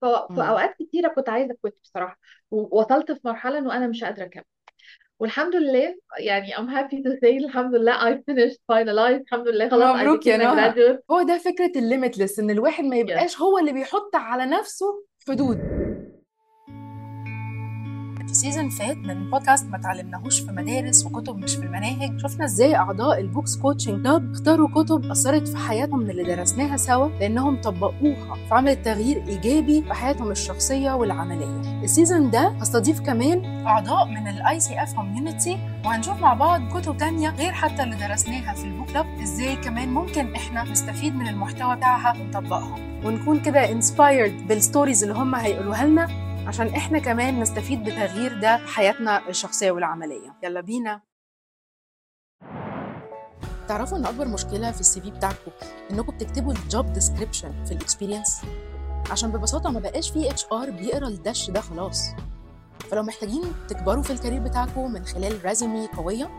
ف- في مم. أوقات كتيرة كنت عايزة أ quit بصراحة ووصلت في مرحلة إنه أنا مش قادرة أكمل. والحمد لله يعني I'm happy to say الحمد لله I finished finalized الحمد لله خلاص I مبروك يا became a نهى graduate. هو ده فكرة ال limitless إن الواحد ما yes. يبقاش هو اللي بيحط على نفسه حدود. في season فات من بودكاست ما تعلمناهوش في مدارس وكتب مش في المناهج. شفنا إزاي أعضاء ال books coaching club اختاروا كتب أثرت في حياتهم من اللي درسناها سوا لأنهم طبقوها فعملت تغيير إيجابي في حياتهم الشخصية والعملية. ال season ده هستضيف كمان أعضاء من ال ICF community وهنشوف مع بعض كتب تانية غير حتى اللي درسناها في ال book club إزاي كمان ممكن إحنا نستفيد من المحتوى بتاعها ونطبقها. ونكون كده inspired بال stories اللي هم هيقولوها لنا. عشان إحنا كمان نستفيد بتغيير ده في حياتنا الشخصية والعملية. يلا بينا. تعرفوا إن أكبر مشكلة في ال CV بتاعكم إنكم بتكتبوا ال job description في ال experience عشان ببساطة ما بقاش فيه HR بيقرا الدش ده خلاص. فلو محتاجين تكبروا في ال career بتاعكم من خلال résumé قوية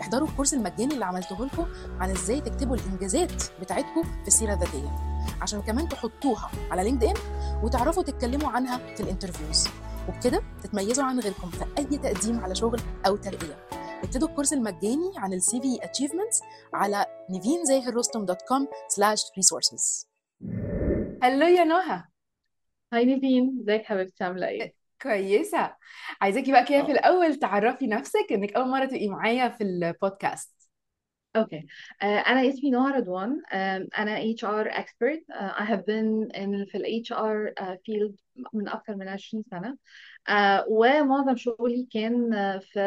احضروا الكورس المجاني اللي عملته لكم عن إزاي تكتبوا الإنجازات بتاعتكم في السيرة الذاتية. عشان كمان تحطوها على لينكد ان وتعرفوا تتكلموا عنها في ال interviews. وبكده تتميزوا عن غيركم في أي تقديم على شغل أو ترقية. ابتدوا الكورس المجاني عن ال CV achievements على nivinzahirrostom.com slash resources. هلو يا نهى. هاي نيفين ازيك حبيبتي؟ عاملة إيه؟ كويسة. عايزاكي بقى كده في الأول تعرفي نفسك إنك أول مرة تبقي معايا في البودكاست. أوكي آه، أنا اسمي نهى رضوان. آم، أنا HR expert. آه، I have been in في ال HR آه، field من أكثر من 20 سنة. آه، ومعظم شغلي كان آه، في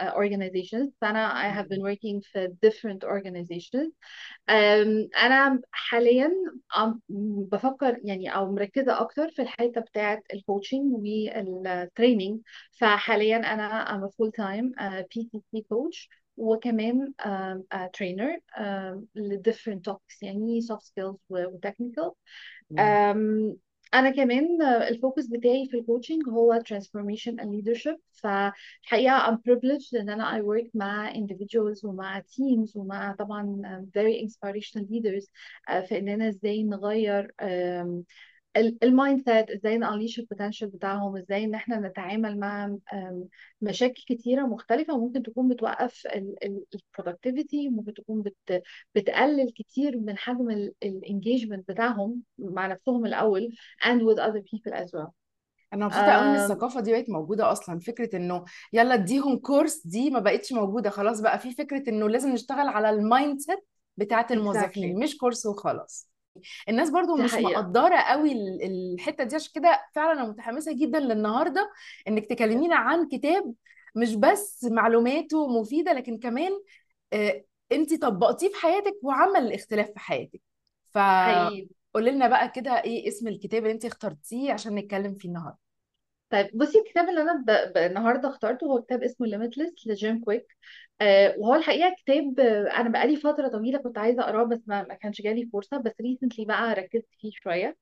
آه، organizations. فأنا I have been working في different organizations. أم، أنا حاليا بفكر يعني أو مركزة أكتر في الحتة بتاعة ال coaching وال training فحاليا أنا I'm a full time uh, PCC coach. وكمان trainer ل different topics يعني soft skills و technical مم. أم، أنا كمان آه، ال focus بتاعي في ال coaching هو transformation and leadership فالحقيقة I'm privileged إن أنا I work مع individuals ومع teams ومع طبعا um, very inspirational leaders آه، في إننا إزاي نغير ال mindset إزاي ن unleash ال potential بتاعهم إزاي إن إحنا نتعامل مع مشاكل كتيرة مختلفة ممكن تكون بتوقف ال productivity ممكن تكون بت بتقلل كتير من حجم ال engagement بتاعهم مع نفسهم الأول and with other people as well. أنا مبسوطة قوي إن um, الثقافة دي بقت موجودة أصلا فكرة إنه يلا اديهم كورس دي ما بقتش موجودة خلاص بقى في فكرة إنه لازم نشتغل على ال mindset exactly. الموظفين مش كورس وخلاص. الناس برضو دي مش حقيقة. مقدرة قوي ال- الحتة دي عشان كده فعلا أنا متحمسة جدا للنهاردة إنك تكلمينا عن كتاب مش بس معلوماته مفيدة لكن كمان آه، انت طبقتيه في حياتك وعمل اختلاف في حياتك. حقيقي. فقولي لنا بقى كده إيه اسم الكتاب اللي انت اخترتيه عشان نتكلم فيه النهارده. طيب بصي الكتاب اللي أنا ب... ب... النهارده اخترته هو كتاب اسمه Limitless لجيم كويك. آه وهو الحقيقة كتاب أنا بقالي فترة طويلة كنت عايزة أقراه بس ما, ما كانش جالي فرصة بس recently بقى ركزت فيه شوية.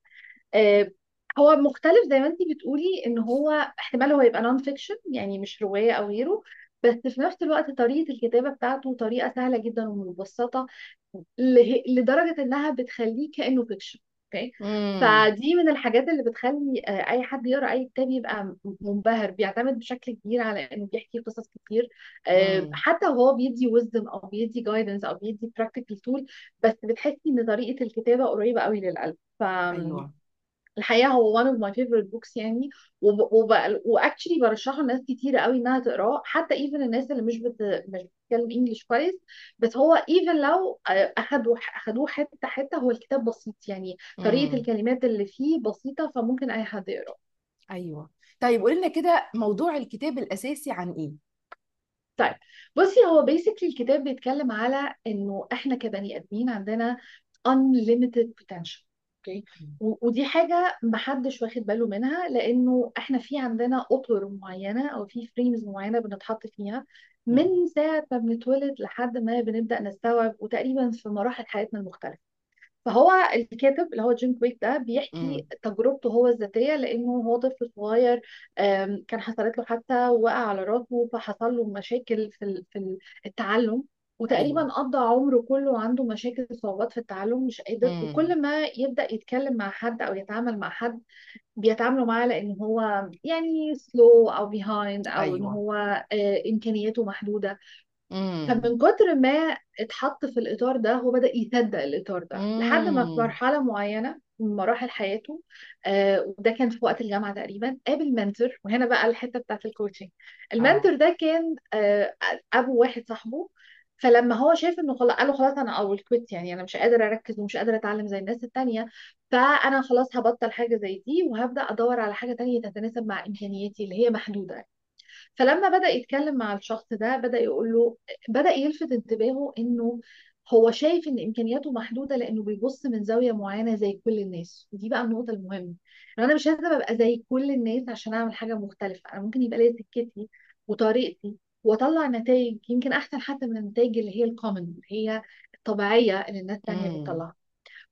آه هو مختلف زي ما انتي بتقولي إن هو احتمال هو يبقى non-fiction يعني مش رواية أو غيره بس في نفس الوقت طريقة الكتابة بتاعته طريقة سهلة جدا ومبسطة له- لدرجة إنها بتخليه كأنه fiction okay فدي من الحاجات اللي بتخلي آه، أي حد يقرأ أي كتاب يبقى منبهر بيعتمد بشكل كبير على إنه بيحكي قصص كتير آه، حتى وهو بيدي wisdom أو بيدي guidance أو بيدي practical tool بس بتحسي إن طريقة الكتابة قريبة قوي للقلب. ف أيوه. الحقيقة هو one of my favorite books يعني. واكشلي برشحه لناس كتيرة قوي إنها تقراه حتى even الناس اللي مش بت... مش بتتكلم انجلش كويس بس هو even لو آه، اخدوا أخدوه حتة حتة هو الكتاب بسيط يعني طريقة الكلمات اللي فيه بسيطة فممكن أي حد يقراه. أيوه. طيب قولي لنا كده موضوع الكتاب الأساسي عن إيه؟ طيب بصي هو basically الكتاب بيتكلم على إنه إحنا كبني آدمين عندنا unlimited potential. okay؟ ودي حاجة محدش واخد باله منها لأنه إحنا في عندنا أطر معينة أو في frames معينة بنتحط فيها من ساعة ما بنتولد لحد ما بنبدأ نستوعب وتقريبا في مراحل حياتنا المختلفة. فهو الكاتب اللي هو جيم كويك ده بيحكي امم تجربته هو الذاتية لأنه هو طفل صغير كان حصلت له حادثة وقع على راسه فحصل له مشاكل في في التعلم. وتقريبا أيوه قضى عمره كله عنده مشاكل صعوبات في التعلم مش قادر امم وكل ما يبدأ يتكلم مع حد أو يتعامل مع حد بيتعاملوا معاه لأن هو يعني slow أو behind أو إن أيوه. هو آه، إمكانياته محدودة. امم فمن كتر ما اتحط في الإطار ده هو بدأ يصدق الإطار ده لحد ما في امم مرحلة معينة من مراحل حياته آه وده كان في وقت الجامعة تقريبا قابل mentor وهنا بقى الحتة بتاعت ال coaching آه. ال mentor ده كان آه أبو واحد صاحبه فلما هو شاف إنه خلاص قال له خلاص أنا I will quit يعني أنا مش قادر أركز ومش قادر أتعلم زي الناس التانية فأنا خلاص هبطل حاجة زي دي وهبدأ أدور على حاجة تانية تتناسب مع إمكانياتي اللي هي محدودة. فلما بدأ يتكلم مع الشخص ده بدأ يقول له بدأ يلفت انتباهه إنه هو شايف إن إمكانياته محدودة لأنه بيبص من زاوية معينة زي كل الناس. ودي بقى النقطة المهمة. ان أنا مش لازم أبقى زي كل الناس عشان أعمل حاجة مختلفة. أنا ممكن يبقى ليا سكتي وطريقتي واطلع نتائج يمكن أحسن حتى من النتائج اللي هي الكومن اللي هي الطبيعية اللي الناس التانيه امم بتطلعها.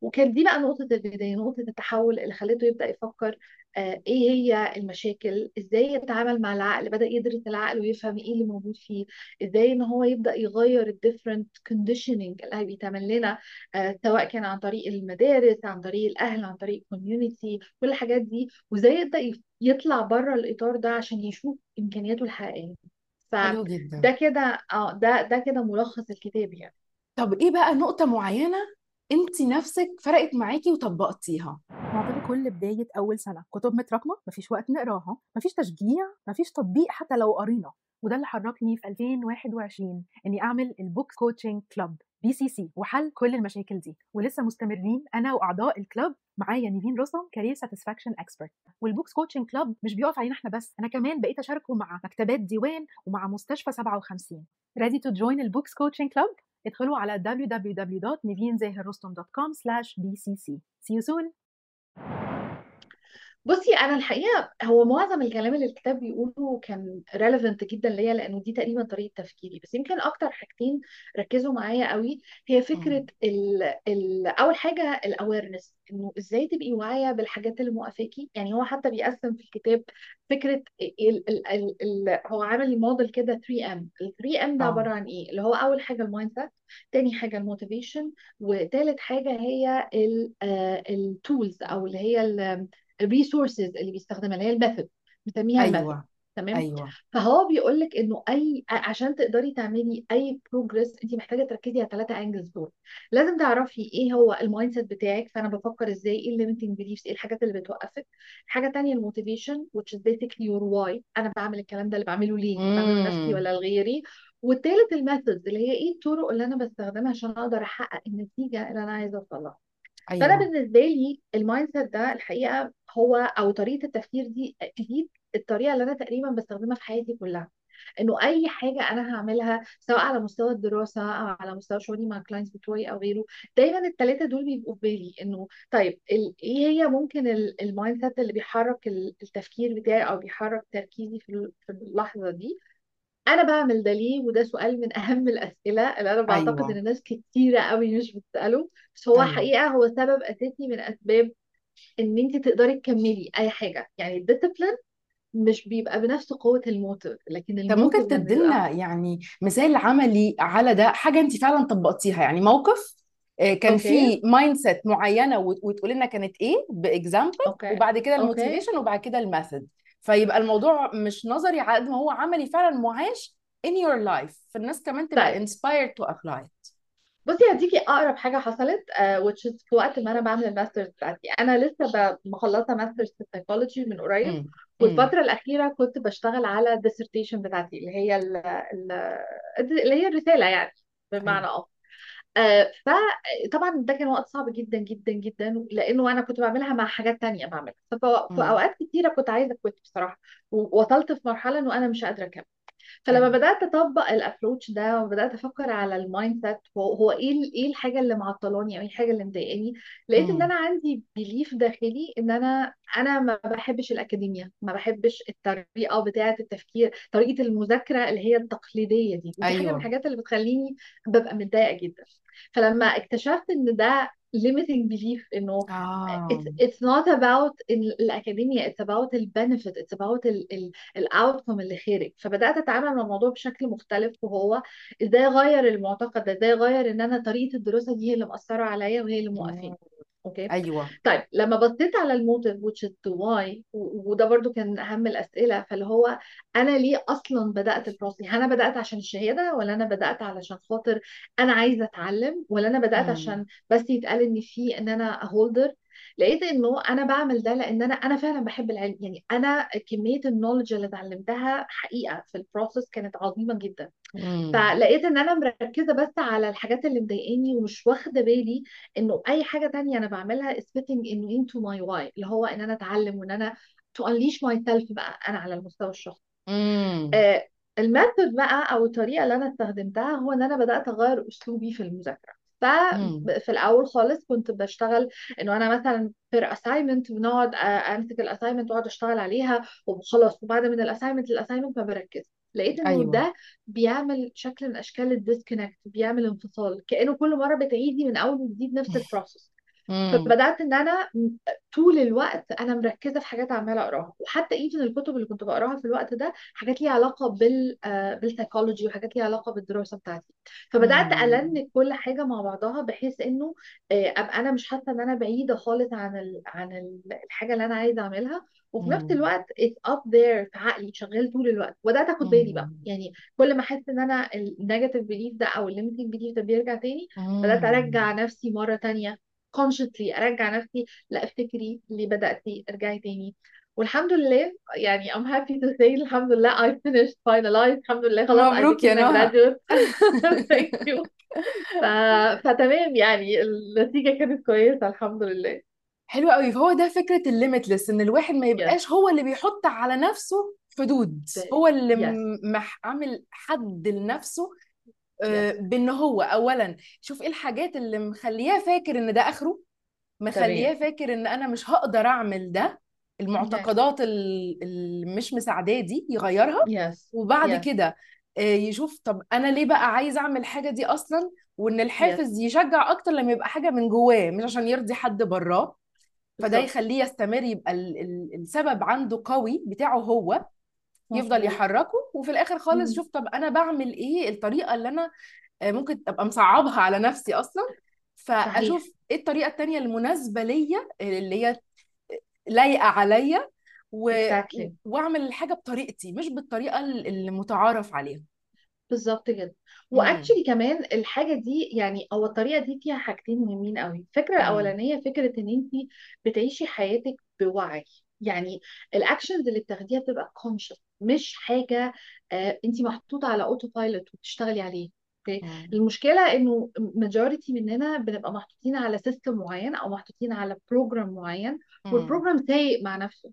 وكانت دي بقى نقطة البداية نقطة التحول اللي خلته يبدأ يفكر آه، إيه هي المشاكل؟ إزاي يتعامل مع العقل؟ بدأ يدرس العقل ويفهم إيه اللي موجود فيه. إزاي إن هو يبدأ يغير ال different conditioning اللي بيتعمل لنا آه، سواء كان عن طريق المدارس عن طريق الأهل عن طريق ال community كل الحاجات دي. وإزاي يبدأ يطلع بره الإطار ده عشان يشوف إمكانياته الحقيقية. حلو فده جدا كده آه ده ده كده ملخص الكتاب يعني. طب إيه بقى نقطة معينة انت نفسك فرقت معاكي وطبقتيها؟ معتبر كل بداية أول سنة كتب متراكمة مفيش وقت نقراها مفيش تشجيع مفيش تطبيق حتى لو قرينا. وده اللي حركني في 2021 إني أعمل ال Book Coaching Club BCC وحل كل المشاكل دي. ولسه مستمرين أنا وأعضاء ال club معايا نيفين رسم كارير ساتسفاكشن اكسبرت وال Books Coaching Club مش بيقف علينا إحنا بس أنا كمان بقيت أشاركه مع مكتبات ديوان ومع مستشفى 57 ready to join ال Books Coaching Club ادخلوا على www.nivinzahirrostom.com/bcc see you soon! بصي أنا الحقيقة هو معظم الكلام اللي الكتاب بيقوله كان relevant جدا ليا لأنه دي تقريبا طريقة تفكيري. بس يمكن أكتر حاجتين ركزوا معايا قوي هي فكرة. ال ال أول حاجة ال awareness إنه إزاي تبقي واعية بالحاجات اللي موقفاكي. يعني هو حتى بيقسم في الكتاب فكرة ال ال ال ال هو عامل موديل كده 3 M ال 3 M ده آه. عبارة عن إيه؟ اللي هو أول حاجة ال mindset تاني حاجة ال motivation وتالت حاجة هي ال tools أو اللي هي ال resources اللي بيستخدمها اللي هي ال method بنسميها ال method. أيوه تمام؟ أيوه. فهو بيقول لك إنه أي عشان تقدري تعملي أي progress انت محتاجة تركزي على الثلاثه angles دول. لازم تعرفي إيه هو ال mindset بتاعك فأنا بفكر إزاي إيه ال limiting beliefs إيه الحاجات اللي بتوقفك. حاجة تانية ال motivation which is basically your why. أنا بعمل الكلام ده اللي بعمله ليه؟ بعمله لنفسي ولا لغيري؟ والتالت ال methods اللي هي إيه الطرق اللي أنا بستخدمها عشان أقدر أحقق النتيجة اللي أنا عايزة أوصل لها. فأنا أيوه. بالنسبة لي ال mindset ده الحقيقة هو أو طريقة التفكير دي دي الطريقة اللي أنا تقريبا بستخدمها في حياتي كلها. إنه أي حاجة أنا هعملها سواء على مستوى الدراسة أو على مستوى شغلي مع ال clients بتوعي أو غيره دايما الثلاثه دول بيبقوا في بالي. إنه طيب ال- إيه هي ممكن ال mindset اللي بيحرك ال- التفكير بتاعي أو بيحرك تركيزي في ال- في اللحظة دي؟ أنا بعمل ده ليه؟ وده سؤال من أهم الأسئلة اللي أنا بعتقد أيوه. إن ناس كتيرة قوي مش بتسأله بس هو أيوه. حقيقة هو سبب أساسي من أسباب إن انت تقدري تكملي أي حاجة. يعني ال discipline مش بيبقى بنفس قوة ال motive لكن طب ال motive ممكن لما بيبقى تدينا يعني مثال عملي على ده حاجة انت فعلا طبقتيها يعني موقف آه، كان okay. في mindset معينة وت- وتقولي لنا كانت إيه ب example okay. وبعد كده okay. ال motivation وبعد كده ال method. فيبقى الموضوع مش نظري على قد ما هو عملي فعلا معاش in your life. فالناس كمان طيب. تبقى inspired to apply it. بصي هديكي أقرب حاجة حصلت uh, which is في وقت ما أنا بعمل ال masters بتاعتي. أنا لسه مخلصة masters في ال psychology من قريب. امم والفترة الأخيرة كنت بشتغل على ال dissertation بتاعتي اللي هي ال ال اللي هي الرسالة يعني بمعنى آه آه، فطبعا ده كان وقت صعب جدا جدا جدا لأنه أنا كنت بعملها مع حاجات تانية بعملها. ففي أوقات كتيرة كنت عايزة أ quit بصراحة ووصلت في مرحلة إنه أنا مش قادرة أكمل. فلما بدأت أطبق ال approach ده وبدأت أفكر على ال mindset هو هو إيه إيه الحاجة اللي معطلاني أو إيه الحاجة اللي مضايقاني؟ لقيت إن أنا عندي بليف داخلي إن أنا أنا ما بحبش الاكاديميا ما بحبش الطريقة بتاعة التفكير طريقة المذاكرة اللي هي التقليدية دي. ودي حاجة من أيوه. الحاجات اللي بتخليني ببقى متضايقة جدا. فلما اكتشفت إن ده limiting belief انه it's آه. it's not about ال- الأكاديمية it's about ال benefit it's about ال ال ال outcome اللي خارج فبدأت أتعامل مع الموضوع بشكل مختلف وهو إزاي أغير المعتقد ده؟ إزاي أغير إن أنا طريقة الدراسة دي هي اللي مأثرة عليا وهي اللي موقفاني؟ مم. okay؟ أيوه. طيب لما بصيت على ال motive which is the why و- وده برضو كان أهم الأسئلة فاللي هو أنا ليه أصلا بدأت ال process هل أنا بدأت عشان الشهادة ولا أنا بدأت علشان خاطر أنا عايزة أتعلم ولا أنا بدأت مم. عشان بس يتقال إن في إن أنا holder لقيت إنه أنا بعمل ده لأن أنا أنا فعلا بحب العلم يعني أنا كمية ال knowledge اللي اتعلمتها حقيقة في ال process كانت عظيمة جدا. مم. فلقيت إن أنا مركزة بس على الحاجات اللي مضايقاني ومش واخدة بالي إنه أي حاجة تانية أنا بعملها is fitting انه into my why اللي هو إن أنا أتعلم وإن أنا to unleash myself بقى أنا على المستوى الشخصي. آه ال method بقى أو الطريقة اللي أنا استخدمتها هو إن أنا بدأت أغير أسلوبي في المذاكرة. ففي الأول خالص كنت بشتغل إنه أنا مثلا per assignment بنقعد آه، أمسك ال assignment وأقعد أشتغل عليها وخلاص وبعد من ال assignment لل assignment ما بركز لقيت إنه أيوه ده بيعمل شكل من أشكال ال disconnect بيعمل انفصال كأنه كل مرة بتعيدي من أول وجديد نفس البروسيس مم. فبدأت إن أنا طول الوقت أنا مركزة في حاجات عمالة أقراها وحتى even الكتب اللي كنت بقراها في الوقت ده حاجات ليها علاقة بال آه، بالسيكولوجي وحاجات ليها علاقة بالدراسة بتاعتي فبدأت. align كل حاجة مع بعضها بحيث إنه آه، أبقى أنا مش حاسة إن أنا بعيدة خالص عن ال... عن ال- الحاجة اللي أنا عايزة أعملها وفي نفس. الوقت it's up there في عقلي شغال طول الوقت وبدأت آخد بالي بقى. يعني كل ما أحس إن أنا ال negative belief ده أو ال limiting belief ده بيرجع تاني بدأت. أرجع نفسي مرة تانية consciously أرجع نفسي لا أفتكري اللي بدأتي أرجعي تاني. والحمد لله يعني I'm happy to say الحمد لله I finished finalized. الحمد لله خلاص مبروك يا نهى. thank you. ف... فتمام يعني النتيجة كانت كويسة الحمد لله. حلو قوي. فهو ده فكرة الليميتلس إن الواحد ما yes. يبقاش هو اللي بيحط على نفسه حدود. هو اللي yes. عامل حد لنفسه yes بإن هو اولا شوف إيه الحاجات اللي مخلياه فاكر إن ده آخره؟ مخلياه فاكر إن أنا مش هقدر أعمل ده yes. المعتقدات ال- اللي مش مساعداه دي يغيرها yes. وبعد yes. كده آه، يشوف طب أنا ليه بقى عايز أعمل الحاجة دي أصلا؟ وإن yes. الحافز يشجع أكتر لما يبقى حاجة من جواه مش عشان يرضي حد براه. فده يخليه يستمر يبقى ال ال السبب عنده قوي بتاعه هو. يفضل يحركه وفي الآخر خالص مم. يشوف طب أنا بعمل إيه؟ الطريقة اللي أنا آه، ممكن أبقى مصعبها على نفسي أصلا. صحيح. فأشوف إيه الطريقة التانية المناسبة ليا اللي هي لايقة عليا و... exactly. وأعمل الحاجة بطريقتي مش بالطريقة اللي متعارف عليها. بالظبط كده. وأكشلي كمان الحاجة دي يعني أو الطريقة دي فيها حاجتين مهمين قوي الفكرة الاولانيه فكرة إن انت بتعيشي حياتك بوعي. يعني ال actions اللي بتاخديها بتبقى conscious مش حاجة آه انت محطوطة على autopilot وبتشتغلي عليه. okay؟ المشكلة إنه majority مننا بنبقى محطوطين على system معين أو محطوطين على program معين وال program سايق مع نفسه.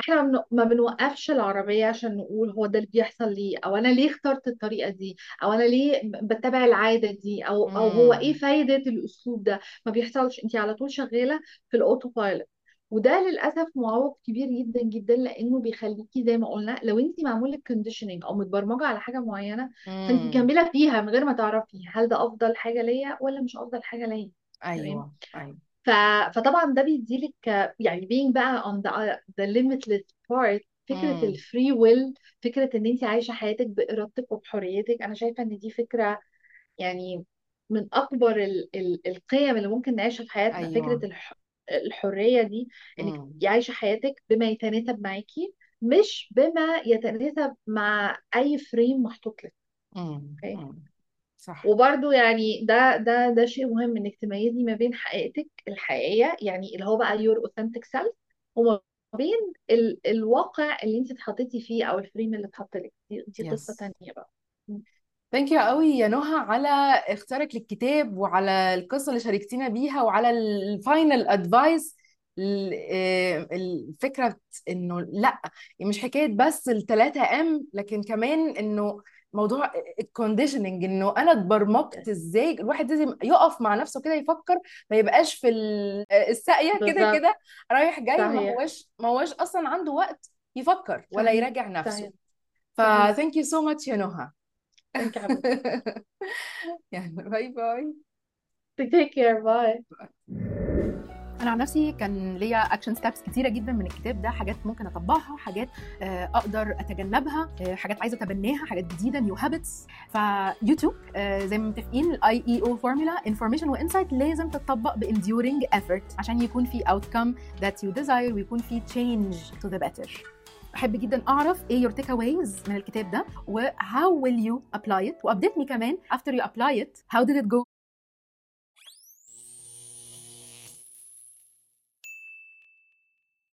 إحنا ما بن- ما بنوقفش العربية عشان نقول هو ده اللي بيحصل ليه أو أنا ليه اخترت الطريقة دي أو أنا ليه بتبع العادة دي أو أو هو إيه فايدة الأسلوب ده. ما بيحصلش. انت على طول شغالة في ال autopilot وده للأسف معوق كبير جدا جدا لأنه بيخليكي زي ما قلنا لو انت معمول لك كونديشننج أو متبرمجة على حاجة معينة فانت امم مكملة فيها من غير ما تعرفي هل ده أفضل حاجة ليا ولا مش أفضل حاجة ليا. تمام؟ أيوه أيوه. ف... فطبعا ده بيديلك يعني being بقى on the, the limitless part فكرة امم ال free will فكرة إن انت عايشة حياتك بإرادتك وبحريتك. أنا شايفة إن دي فكرة يعني من أكبر ال... ال... القيم اللي ممكن نعيشها في حياتنا فكرة أيوه الح... الحرية دي إنك امم عايشة حياتك بما يتناسب معاكي مش بما يتناسب مع أي frame محطوط لك. امم okay؟ أمم. صح. وبرده يعني ده ده ده شيء مهم إنك تميزي ما بين حقيقتك الحقيقية يعني اللي هو بقى your authentic self وما بين ال الواقع اللي انت اتحطيتي فيه أو ال frame اللي اتحط لك. دي, دي قصة تانية بقى. thank you قوي يا نهى على اختيارك للكتاب وعلى القصة اللي شاركتينا بيها وعلى ال final advice الفكرة إنه لأ مش حكاية بس التلاتة M لكن كمان إنه موضوع الكونديشننج إنه أنا اتبرمجت إزاي الواحد لازم يقف مع نفسه كده يفكر ما يبقاش في ال- الساقية كده كده رايح جاي صحيح. ما هوش ما هوش أصلا عنده وقت يفكر ولا يراجع نفسه. ف thank you so much يا نهى. يو يعني bye bye. Take care. Bye أنا عن نفسي كان ليا action steps كتيرة جدا من الكتاب ده حاجات ممكن أطبقها حاجات آه، أقدر أتجنبها آه، حاجات عايزة أتبناها حاجات جديدة new habits فيوتيوب زي ما متفقين ال I I O formula information و insight لازم تتطبق ب enduring effort عشان يكون في outcome that you desire ويكون في change to the better. احب جدا اعرف إيه your takeaways من الكتاب ده و how will you apply it وابديت مي كمان after you apply it how did it go